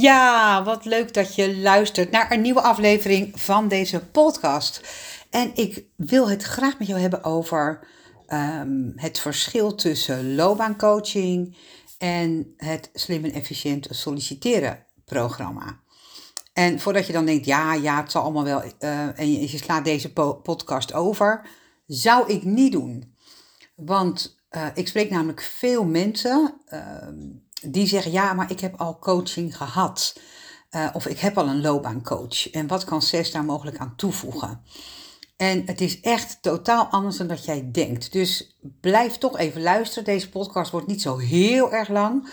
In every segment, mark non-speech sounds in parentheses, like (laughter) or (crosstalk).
Ja, wat leuk dat je luistert naar een nieuwe aflevering van deze podcast. En ik wil het graag met jou hebben over ehm, het verschil tussen loopbaancoaching en het slim en efficiënt solliciteren programma. En voordat je dan denkt, ja, ja, het zal allemaal wel, uh, en je, slaat deze podcast over, zou ik niet doen. Want uh, ik spreek namelijk veel mensen uh, die zeggen, ja, maar ik heb al coaching gehad. Uh, of ik heb al een loopbaancoach. En wat kan CES daar mogelijk aan toevoegen? En het is echt totaal anders dan dat jij denkt. Dus blijf toch even luisteren. Deze podcast wordt niet zo heel erg lang.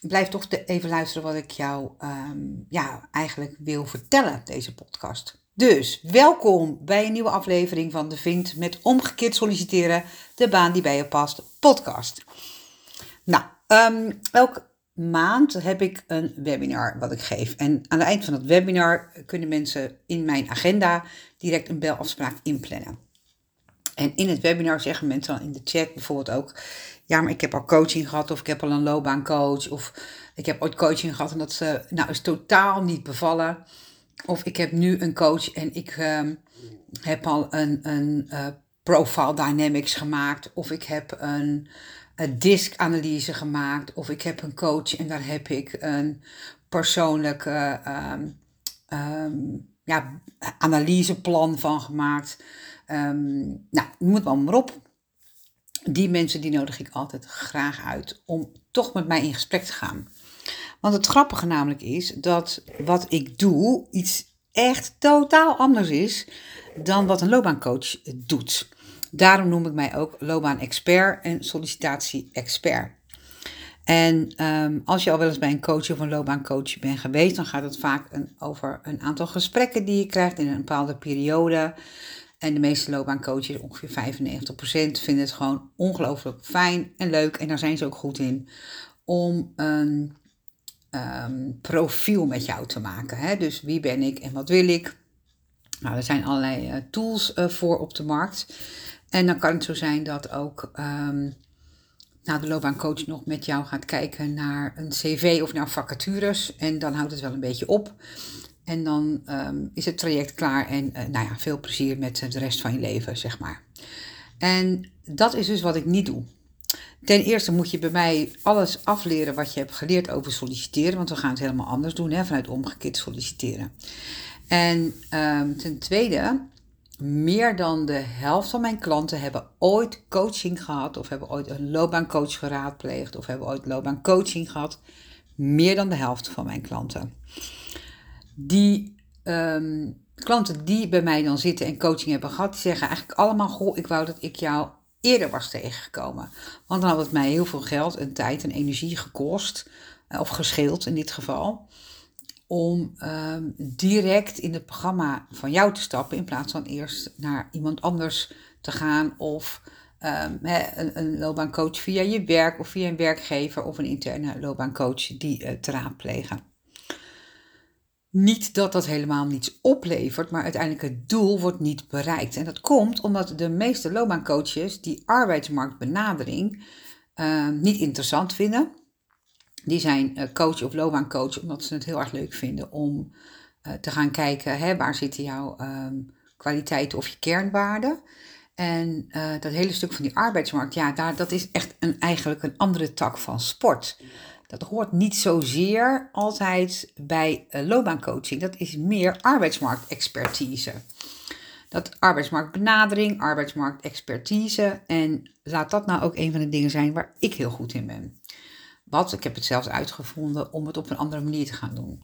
Blijf toch even luisteren wat ik jou um, ja, eigenlijk wil vertellen, deze podcast. Dus welkom bij een nieuwe aflevering van de Vind met omgekeerd solliciteren, de baan die bij je past, podcast. Nou, um, maand heb ik een webinar wat ik geef. En aan het eind van het webinar kunnen mensen in mijn agenda direct een belafspraak inplannen. En in het webinar zeggen mensen dan in de chat bijvoorbeeld ook: Ja, maar ik heb al coaching gehad, of ik heb al een loopbaancoach, of ik heb ooit coaching gehad en dat ze, nou, is totaal niet bevallen. Of ik heb nu een coach en ik um, heb al een, een uh, profile dynamics gemaakt, of ik heb een disk-analyse gemaakt, of ik heb een coach en daar heb ik een persoonlijke um, um, ja, analyseplan van gemaakt. Um, nou, moet maar maar op. Die mensen die nodig ik altijd graag uit om toch met mij in gesprek te gaan. Want het grappige namelijk is dat wat ik doe iets echt totaal anders is dan wat een loopbaancoach doet. Daarom noem ik mij ook loopbaan-expert en sollicitatie-expert. En um, als je al wel eens bij een coach of een loopbaancoach bent geweest, dan gaat het vaak over een aantal gesprekken die je krijgt in een bepaalde periode. En de meeste loopbaancoaches, ongeveer 95%, vinden het gewoon ongelooflijk fijn en leuk. En daar zijn ze ook goed in om een um, profiel met jou te maken. Hè? Dus wie ben ik en wat wil ik? Nou, er zijn allerlei uh, tools uh, voor op de markt. En dan kan het zo zijn dat ook um, nou, de loopbaancoach nog met jou gaat kijken naar een cv of naar vacatures. En dan houdt het wel een beetje op. En dan um, is het traject klaar en uh, nou ja, veel plezier met de rest van je leven, zeg maar. En dat is dus wat ik niet doe. Ten eerste moet je bij mij alles afleren wat je hebt geleerd over solliciteren, want we gaan het helemaal anders doen, hè, vanuit omgekeerd solliciteren. En um, ten tweede, meer dan de helft van mijn klanten hebben ooit coaching gehad, of hebben ooit een loopbaancoach geraadpleegd, of hebben ooit loopbaancoaching gehad. Meer dan de helft van mijn klanten. Die um, klanten die bij mij dan zitten en coaching hebben gehad, die zeggen eigenlijk allemaal: Goh, ik wou dat ik jou eerder was tegengekomen. Want dan had het mij heel veel geld en tijd en energie gekost, eh, of gescheeld in dit geval, om um, direct in het programma van jou te stappen in plaats van eerst naar iemand anders te gaan of um, een, een loopbaancoach via je werk of via een werkgever of een interne loopbaancoach die uh, te raadplegen. Niet dat dat helemaal niets oplevert, maar uiteindelijk het doel wordt niet bereikt. En dat komt omdat de meeste loopbaancoaches die arbeidsmarktbenadering uh, niet interessant vinden. Die zijn uh, coach of loopbaancoach omdat ze het heel erg leuk vinden om uh, te gaan kijken hè, waar zitten jouw um, kwaliteiten of je kernwaarden. En dat hele stuk van die arbeidsmarkt, ja, daar, dat is echt een, eigenlijk een andere tak van sport. Dat hoort niet zozeer altijd bij loopbaancoaching. Dat is meer arbeidsmarktexpertise. Dat arbeidsmarktbenadering, arbeidsmarktexpertise. En laat dat nou ook een van de dingen zijn waar ik heel goed in ben. Wat, ik heb het zelfs uitgevonden om het op een andere manier te gaan doen.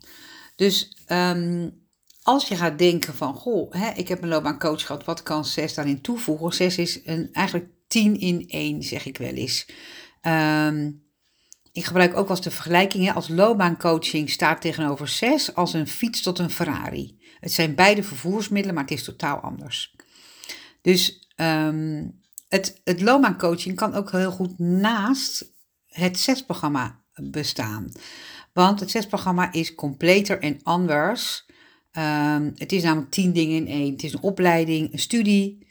Dus um, als je gaat denken van, goh, hè, ik heb een loopbaancoach gehad, wat kan 6 daarin toevoegen? 6 is een, eigenlijk 10 in 1, zeg ik wel eens. Um, ik gebruik ook als de vergelijking, als loopbaancoaching staat tegenover 6 als een fiets tot een Ferrari. Het zijn beide vervoersmiddelen, maar het is totaal anders. Dus um, het, het loopbaancoaching kan ook heel goed naast het zesprogramma bestaan. Want het zesprogramma is completer en anders. Um, het is namelijk tien dingen in één. Het is een opleiding, een studie,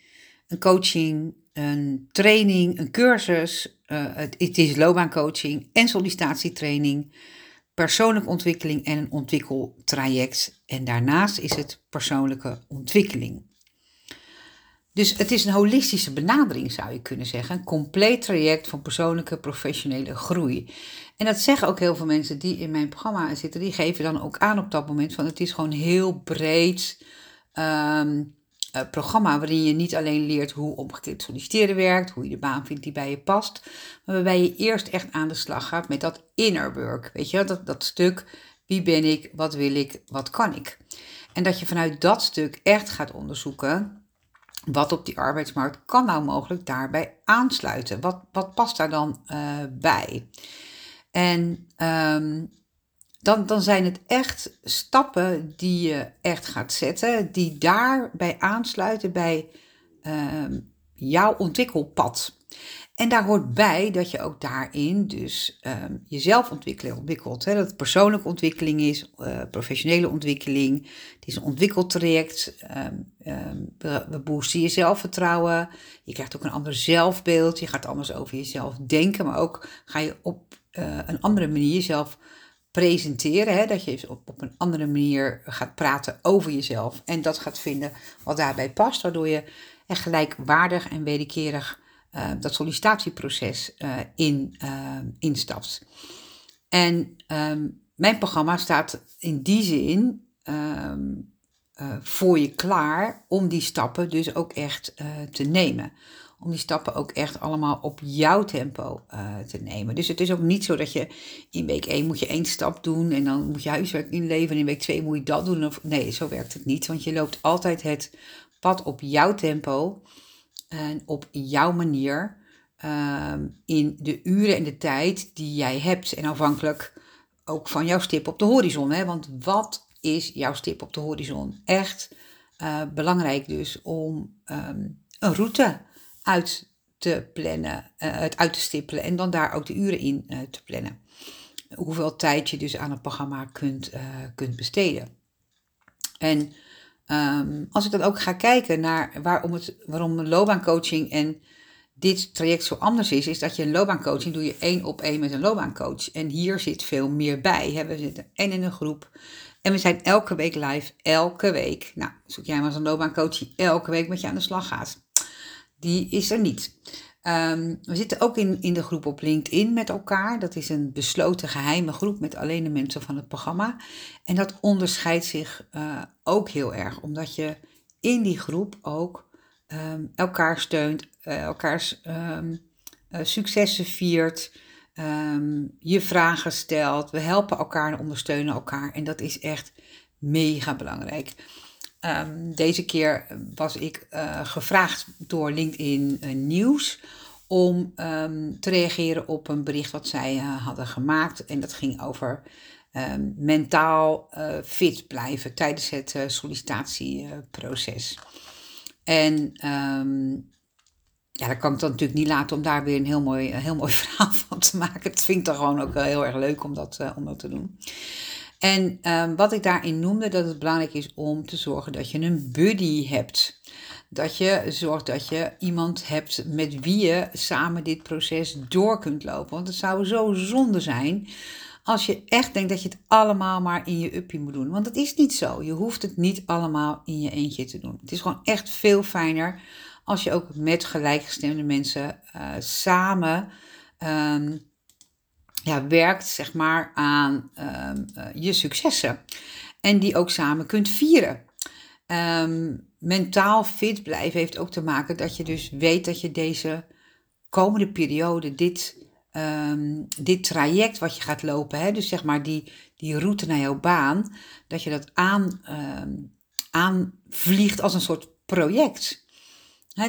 een coaching, een training, een cursus. Uh, het, het, is loopbaancoaching en sollicitatietraining. persoonlijke ontwikkeling en een ontwikkeltraject. En daarnaast is het persoonlijke ontwikkeling. Dus het is een holistische benadering, zou je kunnen zeggen. Een compleet traject van persoonlijke professionele groei. En dat zeggen ook heel veel mensen die in mijn programma zitten. Die geven dan ook aan op dat moment van het is gewoon heel breed ehm, uh, programma waarin je niet alleen leert hoe omgekeerd solliciteren werkt, hoe je de baan vindt die bij je past, maar waarbij je eerst echt aan de slag gaat met dat inner work. Weet je, dat, dat stuk wie ben ik, wat wil ik, wat kan ik. En dat je vanuit dat stuk echt gaat onderzoeken wat op die arbeidsmarkt kan nou mogelijk daarbij aansluiten. Wat, wat past daar dan uh, bij? En um, dan, dan zijn het echt stappen die je echt gaat zetten, die daarbij aansluiten bij uh, jouw ontwikkelpad. En daar hoort bij dat je ook daarin dus um, jezelf ontwikkelen, ontwikkelt. Hè? Dat het persoonlijke ontwikkeling is, uh, professionele ontwikkeling. Het is een ontwikkeltraject. Um, um, we, boosten je zelfvertrouwen. Je krijgt ook een ander zelfbeeld. Je gaat anders over jezelf denken. Maar ook ga je op uh, een andere manier jezelf presenteren. Hè? Dat je op, op een andere manier gaat praten over jezelf. En dat gaat vinden wat daarbij past. Waardoor je echt gelijkwaardig en wederkerig uh, dat sollicitatieproces uh, in, uh, instapt. En um, mijn programma staat in die zin um, voor je klaar om die stappen dus ook echt te nemen om die stappen ook echt allemaal op jouw tempo te nemen. Dus het is ook niet zo dat je in week 1 moet je één stap doen en dan moet je huiswerk inleveren en in week 2 moet je dat doen. Of, nee, zo werkt het niet, want je loopt altijd het pad op jouw tempo en op jouw manier uh, in de uren en de tijd die jij hebt. En afhankelijk ook van jouw stip op de horizon. Hè? Want wat is jouw stip op de horizon? Echt uh, belangrijk dus om um, een route uit te plannen, het uit te stippelen en dan daar ook de uren in uh, te plannen. Hoeveel tijd je dus aan het programma kunt, kunt besteden. En um, als ik dan ook ga kijken naar waarom, het, waarom loopbaancoaching en dit traject zo anders is, is dat je een loopbaancoaching doe je één op één met een loopbaancoach. En hier zit veel meer bij. Hè? We zitten en in een groep. En we zijn elke week live, elke week. Nou, zoek jij maar eens een loopbaancoach die elke week met je aan de slag gaat die is er niet. Um, we zitten ook in, in de groep op LinkedIn met elkaar. Dat is een besloten geheime groep met alleen de mensen van het programma. En dat onderscheidt zich uh, ook heel erg, omdat je in die groep ook um, elkaar steunt, uh, elkaars um, uh, successen viert, je vragen stelt. We helpen elkaar en ondersteunen elkaar. En dat is echt mega belangrijk. Um, deze keer was ik uh, gevraagd door LinkedIn uh, Nieuws om um, te reageren op een bericht wat zij uh, hadden gemaakt. En dat ging over um, mentaal fit blijven tijdens het sollicitatieproces. En ja, dat kan ik dan natuurlijk niet laten om daar weer een heel mooi, heel mooi (laughs) verhaal van te maken. Het vind ik dan gewoon ook heel erg leuk om dat, om dat te doen. En um, wat ik daarin noemde, dat het belangrijk is om te zorgen dat je een buddy hebt. Dat je zorgt dat je iemand hebt met wie je samen dit proces door kunt lopen. Want het zou zo zonde zijn als je echt denkt dat je het allemaal maar in je uppie moet doen. Want het is niet zo. Je hoeft het niet allemaal in je eentje te doen. Het is gewoon echt veel fijner als je ook met gelijkgestemde mensen uh, samen um, ja, werkt zeg maar, aan um, uh, je successen. En die ook samen kunt vieren. Um, mentaal fit blijven heeft ook te maken dat je dus weet dat je deze komende periode, dit, um, dit traject wat je gaat lopen, hè, dus zeg maar die, die route naar jouw baan, dat je dat aan, aanvliegt als een soort project.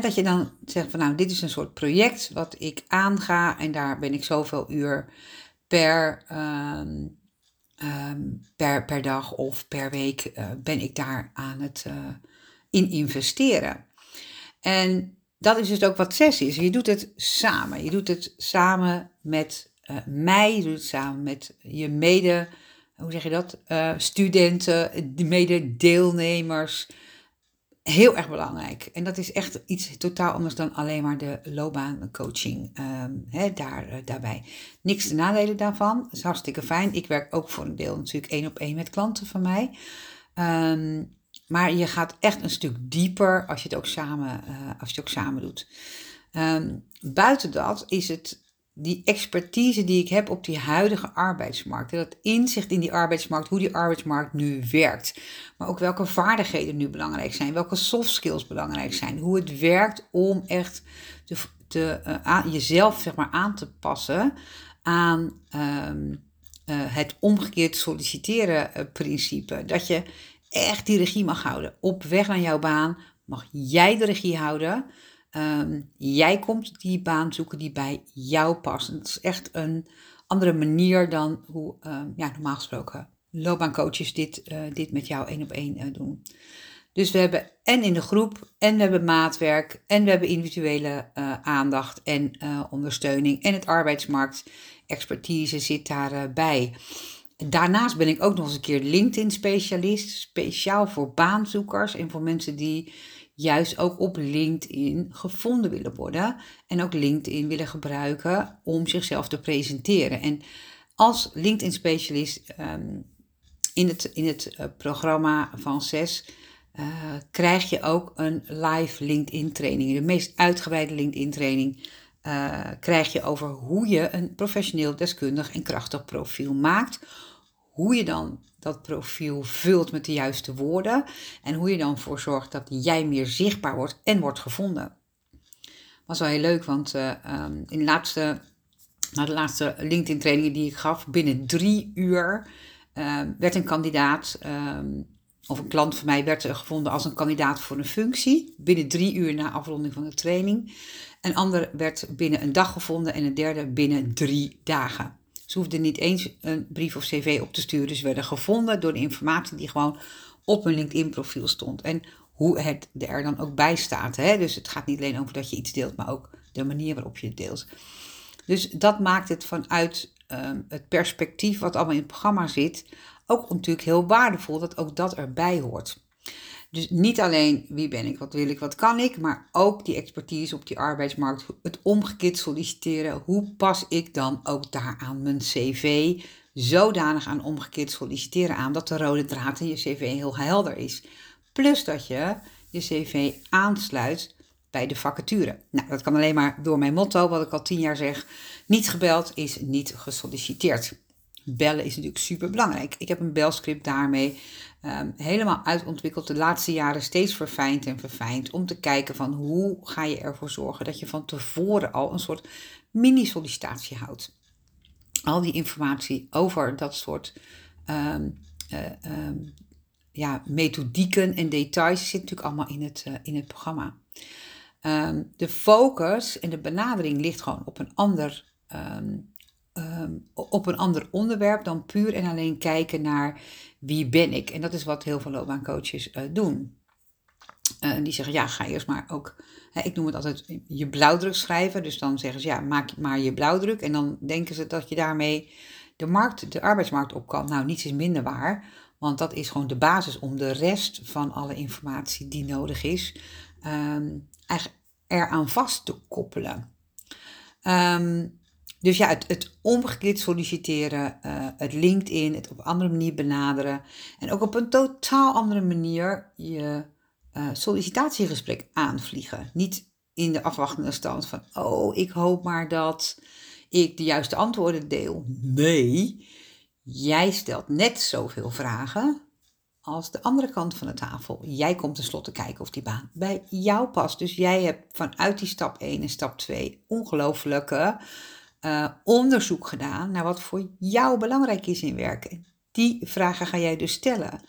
Dat je dan zegt van nou, dit is een soort project wat ik aanga en daar ben ik zoveel uur per, um, um, per, per dag of per week uh, ben ik daar aan het uh, in investeren. En dat is dus ook wat zes is. Je doet het samen. Je doet het samen met uh, mij, je doet het samen met je mede, hoe zeg je dat, studenten, mede deelnemers. Heel erg belangrijk. En dat is echt iets totaal anders dan alleen maar de loopbaancoaching um, daar, uh, daarbij. Niks te nadelen daarvan. Dat is hartstikke fijn. Ik werk ook voor een deel natuurlijk één op één met klanten van mij. Um, maar je gaat echt een stuk dieper als je het ook samen, uh, als je het ook samen doet. Um, buiten dat is het die expertise die ik heb op die huidige arbeidsmarkt. Dat inzicht in die arbeidsmarkt, hoe die arbeidsmarkt nu werkt. Maar ook welke vaardigheden nu belangrijk zijn, welke soft skills belangrijk zijn. Hoe het werkt om echt aan, jezelf zeg maar, aan te passen aan um, uh, het omgekeerd solliciteren uh, principe. Dat je echt die regie mag houden. Op weg naar jouw baan mag jij de regie houden. Um, jij komt die baan zoeken die bij jou past. Het is echt een andere manier dan hoe um, ja, normaal gesproken loopbaancoaches dit, uh, dit met jou één op één uh, doen. Dus we hebben en in de groep, en we hebben maatwerk, en we hebben individuele uh, aandacht en ondersteuning. En het arbeidsmarkt expertise zit daarbij. Daarnaast ben ik ook nog eens een keer LinkedIn-specialist, speciaal voor baanzoekers en voor mensen die juist ook op LinkedIn gevonden willen worden en ook LinkedIn willen gebruiken om zichzelf te presenteren. En als LinkedIn-specialist um, in het, in het uh, programma van CES uh, krijg je ook een live LinkedIn-training, de meest uitgebreide LinkedIn-training. Uh, krijg je over hoe je een professioneel, deskundig en krachtig profiel maakt hoe je dan dat profiel vult met de juiste woorden en hoe je dan voor zorgt dat jij meer zichtbaar wordt en wordt gevonden. Was wel heel leuk, want uh, um, in de laatste, na de laatste LinkedIn trainingen die ik gaf, binnen drie uur uh, werd een kandidaat um, of een klant van mij werd gevonden als een kandidaat voor een functie. Binnen drie uur na afronding van de training. Een ander werd binnen een dag gevonden en een derde binnen drie dagen. Ze hoefden niet eens een brief of cv op te sturen. Ze werden gevonden door de informatie die gewoon op hun LinkedIn-profiel stond. En hoe het er dan ook bij staat. Hè? Dus het gaat niet alleen over dat je iets deelt, maar ook de manier waarop je het deelt. Dus dat maakt het vanuit um, het perspectief wat allemaal in het programma zit, ook natuurlijk heel waardevol dat ook dat erbij hoort. Dus niet alleen wie ben ik, wat wil ik, wat kan ik, maar ook die expertise op die arbeidsmarkt, het omgekeerd solliciteren. Hoe pas ik dan ook daar aan mijn cv zodanig aan omgekeerd solliciteren aan dat de rode draad in je cv heel helder is. Plus dat je je cv aansluit bij de vacature. Nou, dat kan alleen maar door mijn motto, wat ik al tien jaar zeg. Niet gebeld is niet gesolliciteerd. Bellen is natuurlijk super belangrijk. Ik heb een belscript daarmee um, helemaal uitontwikkeld. De laatste jaren steeds verfijnd en verfijnd. Om te kijken van hoe ga je ervoor zorgen dat je van tevoren al een soort mini-sollicitatie houdt. Al die informatie over dat soort um, uh, um, ja, methodieken en details zit natuurlijk allemaal in het, uh, in het programma. De focus en de benadering ligt gewoon op een ander um, um, op een ander onderwerp dan puur en alleen kijken naar wie ben ik. En dat is wat heel veel loopbaancoaches uh, doen. Uh, die zeggen, ja, ga eerst maar ook, hè, ik noem het altijd je blauwdruk schrijven. Dus dan zeggen ze, ja, maak maar je blauwdruk. En dan denken ze dat je daarmee de, markt, de arbeidsmarkt op kan. Nou, niets is minder waar. Want dat is gewoon de basis om de rest van alle informatie die nodig is, um, eraan vast te koppelen. Um, dus ja, het, omgekeerd solliciteren, uh, het LinkedIn, het op een andere manier benaderen en ook op een totaal andere manier je uh, sollicitatiegesprek aanvliegen. Niet in de afwachtende stand van, oh, ik hoop maar dat ik de juiste antwoorden deel. Nee, jij stelt net zoveel vragen als de andere kant van de tafel. Jij komt tenslotte kijken of die baan bij jou past. Dus jij hebt vanuit die stap 1 en stap 2 ongelooflijke uh, onderzoek gedaan naar wat voor jou belangrijk is in werken. Die vragen ga jij dus stellen.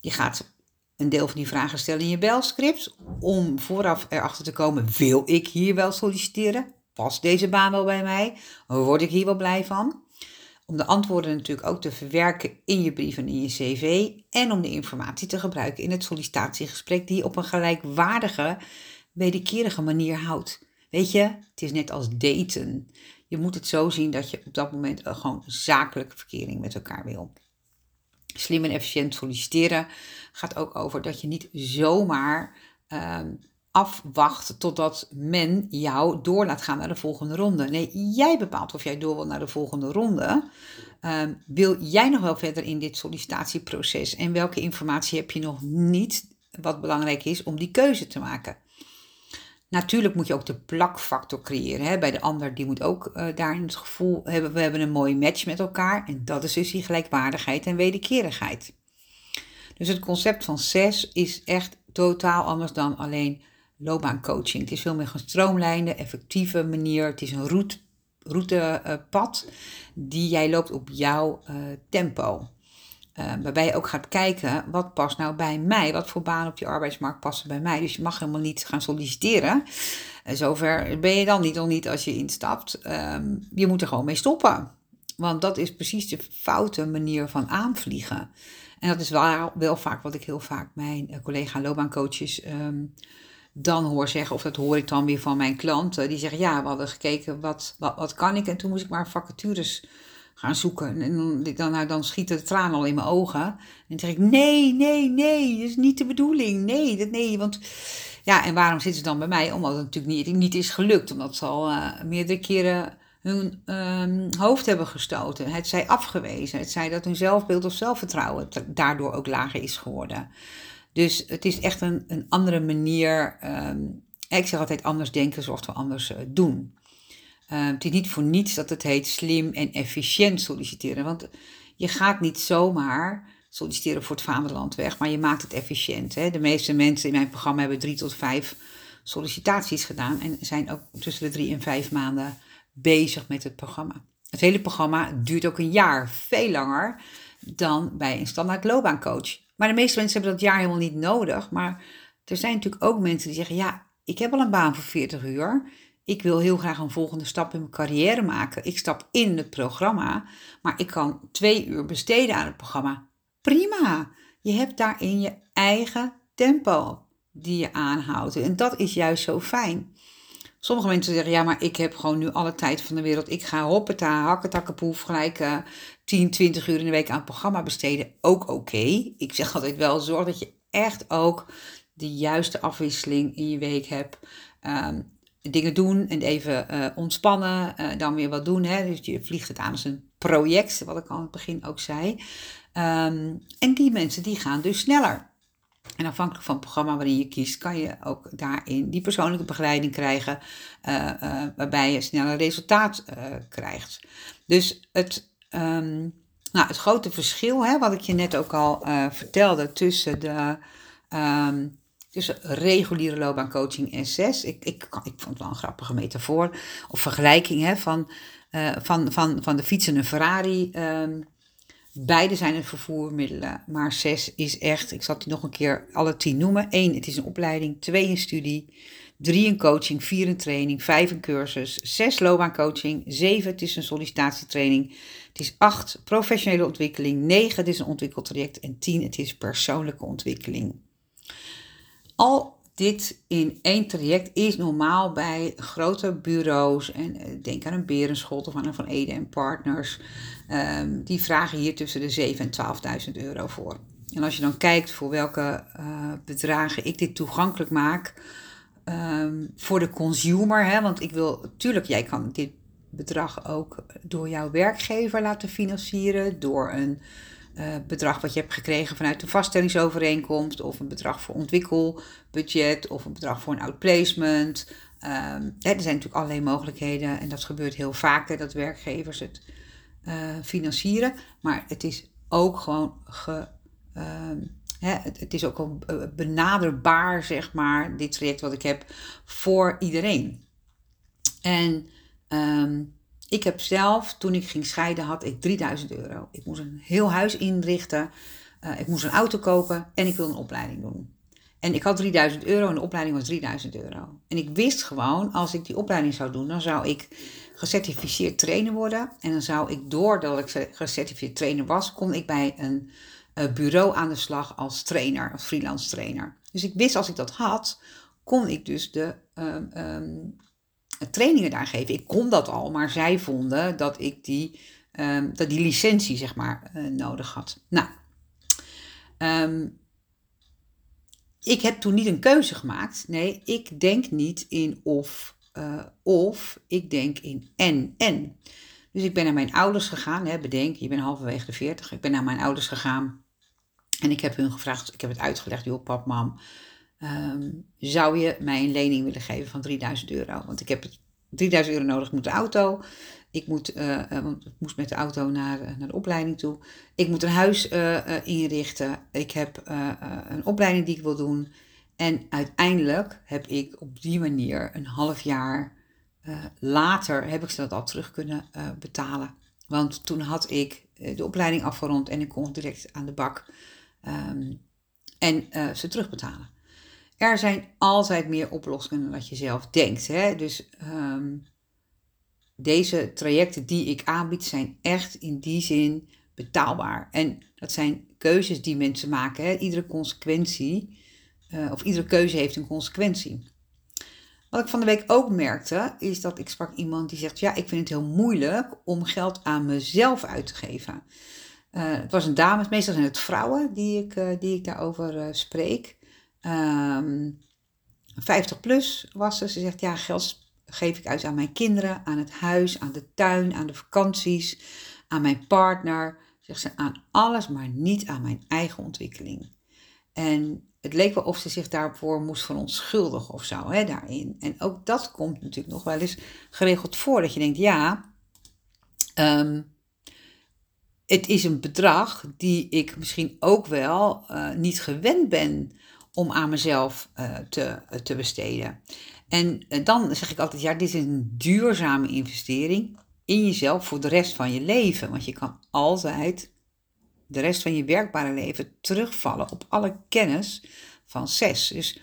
Je gaat een deel van die vragen stellen in je belscript om vooraf erachter te komen: wil ik hier wel solliciteren? Past deze baan wel bij mij? Word ik hier wel blij van? Om de antwoorden natuurlijk ook te verwerken in je brief en in je cv en om de informatie te gebruiken in het sollicitatiegesprek die je op een gelijkwaardige, wederkerige manier houdt. Weet je, het is net als daten. Je moet het zo zien dat je op dat moment gewoon zakelijke verkering met elkaar wil. Slim en efficiënt solliciteren gaat ook over dat je niet zomaar ehm, afwacht totdat men jou door laat gaan naar de volgende ronde. Nee, jij bepaalt of jij door wil naar de volgende ronde. Ehm, wil jij nog wel verder in dit sollicitatieproces? En welke informatie heb je nog niet, wat belangrijk is om die keuze te maken? Natuurlijk moet je ook de plakfactor creëren. Hè? Bij de ander, die moet ook uh, daarin het gevoel hebben, we hebben een mooie match met elkaar. En dat is dus die gelijkwaardigheid en wederkerigheid. Dus het concept van zes is echt totaal anders dan alleen loopbaancoaching. Het is veel meer gestroomlijnde, effectieve manier. Het is een route, routepad die jij loopt op jouw uh, tempo. Uh, waarbij je ook gaat kijken, wat past nou bij mij? Wat voor banen op die arbeidsmarkt passen bij mij? Dus je mag helemaal niet gaan solliciteren. En zover ben je dan niet of niet als je instapt. Um, je moet er gewoon mee stoppen. Want dat is precies de foute manier van aanvliegen. En dat is wel, wel vaak wat ik heel vaak mijn collega loopbaancoaches um, dan hoor zeggen, of dat hoor ik dan weer van mijn klanten, die zeggen, ja, we hadden gekeken, wat, wat, wat kan ik? En toen moest ik maar vacatures gaan zoeken. En dan, nou, dan schieten de tranen al in mijn ogen. En dan zeg ik, nee, nee, nee, dat is niet de bedoeling. Nee, dat, nee, want... Ja, en waarom zitten ze dan bij mij? Omdat het natuurlijk niet, niet is gelukt. Omdat ze al uh, meerdere keren hun um, hoofd hebben gestoten. Het zij afgewezen. Het zij dat hun zelfbeeld of zelfvertrouwen daardoor ook lager is geworden. Dus het is echt een, een andere manier. Um, ik zeg altijd anders denken zorgt voor anders uh, doen. Uh, het is niet voor niets dat het heet slim en efficiënt solliciteren. Want je gaat niet zomaar solliciteren voor het vaderland weg, maar je maakt het efficiënt. Hè? De meeste mensen in mijn programma hebben drie tot vijf sollicitaties gedaan en zijn ook tussen de drie en vijf maanden bezig met het programma. Het hele programma duurt ook een jaar, veel langer dan bij een standaard loopbaancoach. Maar de meeste mensen hebben dat jaar helemaal niet nodig. Maar er zijn natuurlijk ook mensen die zeggen: Ja, ik heb al een baan voor 40 uur. Ik wil heel graag een volgende stap in mijn carrière maken. Ik stap in het programma, maar ik kan twee uur besteden aan het programma. Prima. Je hebt daarin je eigen tempo die je aanhoudt. En dat is juist zo fijn. Sommige mensen zeggen, ja, maar ik heb gewoon nu alle tijd van de wereld. Ik ga hoppeta, hakketakkepoef, gelijk uh, 10, 20 uur in de week aan het programma besteden. Ook oké. Ik zeg altijd wel, zorg dat je echt ook de juiste afwisseling in je week hebt. Um, dingen doen en even uh, ontspannen, uh, dan weer wat doen. Hè? Dus je vliegt het aan als een project, wat ik aan het begin ook zei. Um, en die mensen die gaan dus sneller. En afhankelijk van het programma waarin je kiest, kan je ook daarin die persoonlijke begeleiding krijgen, uh, waarbij je sneller resultaat krijgt. Dus het, um, nou, het grote verschil, hè, wat ik je net ook al vertelde, tussen de um, tussen reguliere loopbaancoaching en zes. Ik, ik, ik vond het wel een grappige metafoor of vergelijking hè, van, uh, van, van, van de fiets en een Ferrari. Um, beide zijn het vervoermiddelen, maar zes is echt, ik zal die nog een keer alle tien noemen. Eén, het is een opleiding. Twee, een studie. Drie, een coaching. Vier, een training. Vijf, een cursus. Zes, loopbaancoaching. Zeven, het is een sollicitatietraining. Het is acht, professionele ontwikkeling. Negen, het is een ontwikkeltraject. En tien, het is persoonlijke ontwikkeling. Al dit in één traject is normaal bij grote bureaus. En eh, denk aan een Berenschot of aan een Van Ede en Partners. Um, die vragen hier tussen de 7.000 en 12.000 euro voor. En als je dan kijkt voor welke uh, bedragen ik dit toegankelijk maak um, voor de consumer. Hè, want ik wil, natuurlijk, jij kan dit bedrag ook door jouw werkgever laten financieren. Door een uh, bedrag wat je hebt gekregen vanuit een vaststellingsovereenkomst, of een bedrag voor ontwikkelbudget, of een bedrag voor een outplacement. Hè, er zijn natuurlijk allerlei mogelijkheden en dat gebeurt heel vaak dat werkgevers het uh, financieren. Maar het is ook gewoon ge, uh, hè, het, is ook al benaderbaar, zeg maar, dit traject wat ik heb voor iedereen. En um, ik heb zelf, toen ik ging scheiden, had ik 3000 euro. Ik moest een heel huis inrichten. Uh, ik moest een auto kopen en ik wilde een opleiding doen. En ik had 3000 euro en de opleiding was 3000 euro. En ik wist gewoon, als ik die opleiding zou doen, dan zou ik gecertificeerd trainer worden. En dan zou ik, doordat ik gecertificeerd trainer was, kon ik bij een uh, bureau aan de slag als trainer, als freelance trainer. Dus ik wist als ik dat had, kon ik dus de um, trainingen daar geven. Ik kon dat al, maar zij vonden dat ik die, um, dat die licentie zeg maar uh, nodig had. Nou, um, ik heb toen niet een keuze gemaakt. Nee, ik denk niet in of, uh, of, ik denk in en, en. Dus ik ben naar mijn ouders gegaan. Hè, bedenk, je bent halverwege de 40. Ik ben naar mijn ouders gegaan. En ik heb hun gevraagd, ik heb het uitgelegd, joh pap, mam. Ehm, zou je mij een lening willen geven van 3000 euro? Want ik heb 3000 euro nodig, ik moet de auto. Ik moet, uh, want ik moest met de auto naar, eh, naar de opleiding toe. Ik moet een huis inrichten. Ik heb een opleiding die ik wil doen. En uiteindelijk heb ik op die manier een half jaar later heb ik ze dat al terug kunnen betalen. Want toen had ik de opleiding afgerond en ik kon direct aan de bak ehm, en ze terugbetalen. Er zijn altijd meer oplossingen dan dat je zelf denkt. Hè? Dus um, deze trajecten die ik aanbied zijn echt in die zin betaalbaar. En dat zijn keuzes die mensen maken. Hè? Iedere consequentie, uh, of iedere keuze heeft een consequentie. Wat ik van de week ook merkte, is dat ik sprak iemand die zegt: Ja, ik vind het heel moeilijk om geld aan mezelf uit te geven. Uh, het was een dame, meestal zijn het vrouwen die ik, uh, die ik daarover spreek. Um, 50 plus was ze. Ze zegt: Ja, geld geef ik uit aan mijn kinderen, aan het huis, aan de tuin, aan de vakanties, aan mijn partner. Zegt ze aan alles, maar niet aan mijn eigen ontwikkeling. En het leek wel of ze zich daarvoor moest verontschuldigen of zo, hè, daarin. En ook dat komt natuurlijk nog wel eens geregeld voor. Dat je denkt, ja, um, het is een bedrag die ik misschien ook wel uh, niet gewend ben om aan mezelf uh, te, te besteden. En eh, dan zeg ik altijd, ja, dit is een duurzame investering in jezelf voor de rest van je leven. Want je kan altijd de rest van je werkbare leven terugvallen op alle kennis van zes. Dus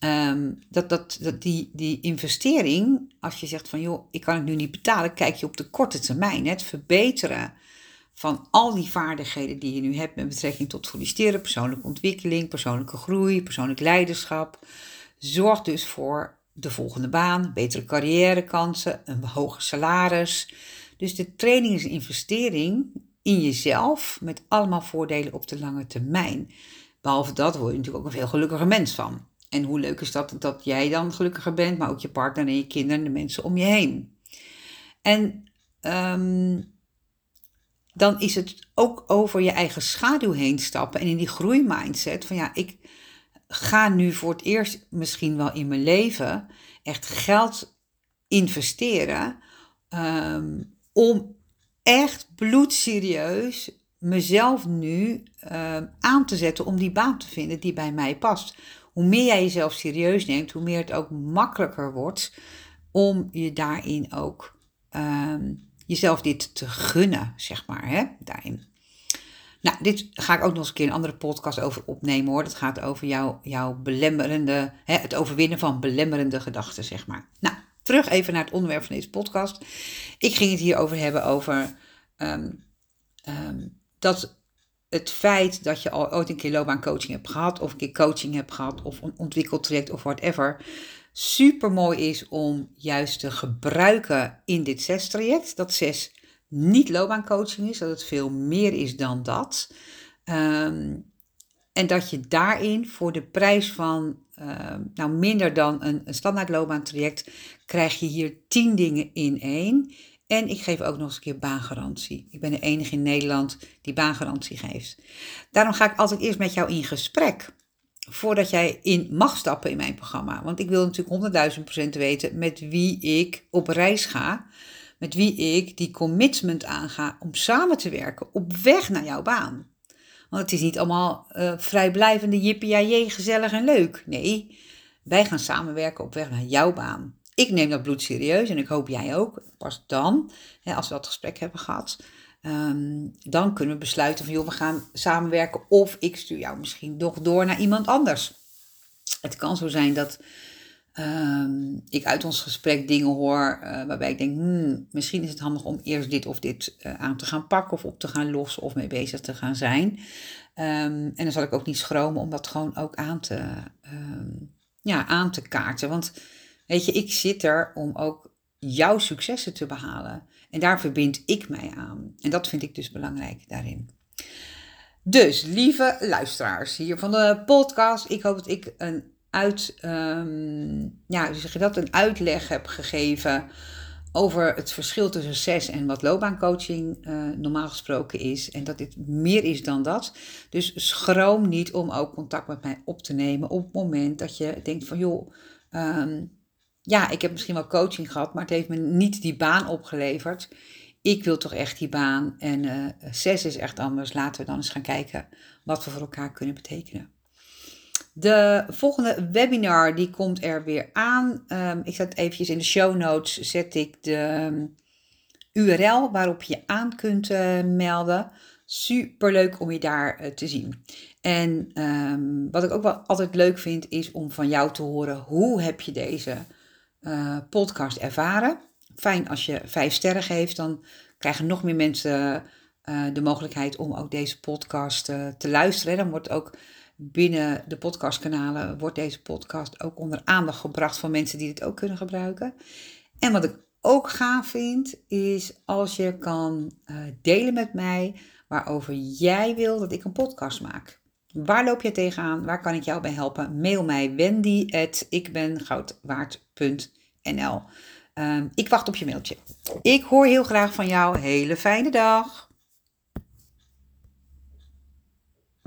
um, dat, dat, dat die, die investering, als je zegt van joh, ik kan het nu niet betalen, kijk je op de korte termijn. Het verbeteren van al die vaardigheden die je nu hebt met betrekking tot solliciteren, persoonlijke ontwikkeling, persoonlijke groei, persoonlijk leiderschap Zorg dus voor de volgende baan, betere carrièrekansen, een hoger salaris. Dus de training is een investering in jezelf met allemaal voordelen op de lange termijn. Behalve dat word je natuurlijk ook een veel gelukkiger mens van. En hoe leuk is dat dat jij dan gelukkiger bent, maar ook je partner en je kinderen en de mensen om je heen. En um, dan is het ook over je eigen schaduw heen stappen en in die groeimindset van ja, ik, ga nu voor het eerst misschien wel in mijn leven echt geld investeren um, om echt bloedserieus mezelf nu um, aan te zetten om die baan te vinden die bij mij past. Hoe meer jij jezelf serieus neemt, hoe meer het ook makkelijker wordt om je daarin ook um, jezelf dit te gunnen, zeg maar, hè, daarin. Nou, dit ga ik ook nog eens een keer een andere podcast over opnemen hoor. Dat gaat over jouw, jouw belemmerende, hè, het overwinnen van belemmerende gedachten, zeg maar. Nou, terug even naar het onderwerp van deze podcast. Ik ging het hier over hebben over um, um, dat het feit dat je al ooit een keer loopbaancoaching hebt gehad, of een keer coaching hebt gehad, of een ontwikkeltraject of whatever, super mooi is om juist te gebruiken in dit zes traject. Dat zes niet loopbaancoaching is, dat het veel meer is dan dat. Um, en dat je daarin voor de prijs van uh, nou minder dan een, een standaard loopbaantraject krijg je hier 10 dingen in één. En ik geef ook nog eens een keer baangarantie. Ik ben de enige in Nederland die baangarantie geeft. Daarom ga ik altijd eerst met jou in gesprek. Voordat jij in mag stappen in mijn programma. Want ik wil natuurlijk 100.000% weten met wie ik op reis ga met wie ik die commitment aanga om samen te werken op weg naar jouw baan. Want het is niet allemaal uh, vrijblijvende jippie gezellig en leuk. Nee, wij gaan samenwerken op weg naar jouw baan. Ik neem dat bloed serieus en ik hoop jij ook. Pas dan, hè, als we dat gesprek hebben gehad, um, dan kunnen we besluiten van joh, we gaan samenwerken of ik stuur jou misschien nog door naar iemand anders. Het kan zo zijn dat um, ik uit ons gesprek dingen hoor uh, waarbij ik denk, hmm, misschien is het handig om eerst dit of dit uh, aan te gaan pakken of op te gaan lossen of mee bezig te gaan zijn. Um, en dan zal ik ook niet schromen om dat gewoon ook aan te, ja, aan te kaarten. Want weet je, ik zit er om ook jouw successen te behalen. En daar verbind ik mij aan. En dat vind ik dus belangrijk daarin. Dus, lieve luisteraars hier van de podcast. Ik hoop dat ik een uit, um, ja, dat, een uitleg heb gegeven over het verschil tussen SES en wat loopbaancoaching uh, normaal gesproken is. En dat dit meer is dan dat. Dus schroom niet om ook contact met mij op te nemen op het moment dat je denkt van joh, um, ja, ik heb misschien wel coaching gehad, maar het heeft me niet die baan opgeleverd. Ik wil toch echt die baan en uh, SES is echt anders. Laten we dan eens gaan kijken wat we voor elkaar kunnen betekenen. De volgende webinar die komt er weer aan. Um, ik zet eventjes in de show notes zet ik de ehm, URL waarop je aan kunt uh, melden. Super leuk om je daar uh, te zien. En um, wat ik ook wel altijd leuk vind is om van jou te horen hoe heb je deze uh, podcast ervaren. Fijn als je vijf sterren geeft, dan krijgen nog meer mensen de mogelijkheid om ook deze podcast te luisteren. Dan wordt ook binnen de podcastkanalen wordt deze podcast ook onder aandacht gebracht van mensen die het ook kunnen gebruiken. En wat ik ook gaaf vind, is als je kan delen met mij waarover jij wil dat ik een podcast maak. Waar loop je tegenaan? Waar kan ik jou bij helpen? Mail mij wendy.ikbengoudwaard.nl um, Ik wacht op je mailtje. Ik hoor heel graag van jou. Hele fijne dag.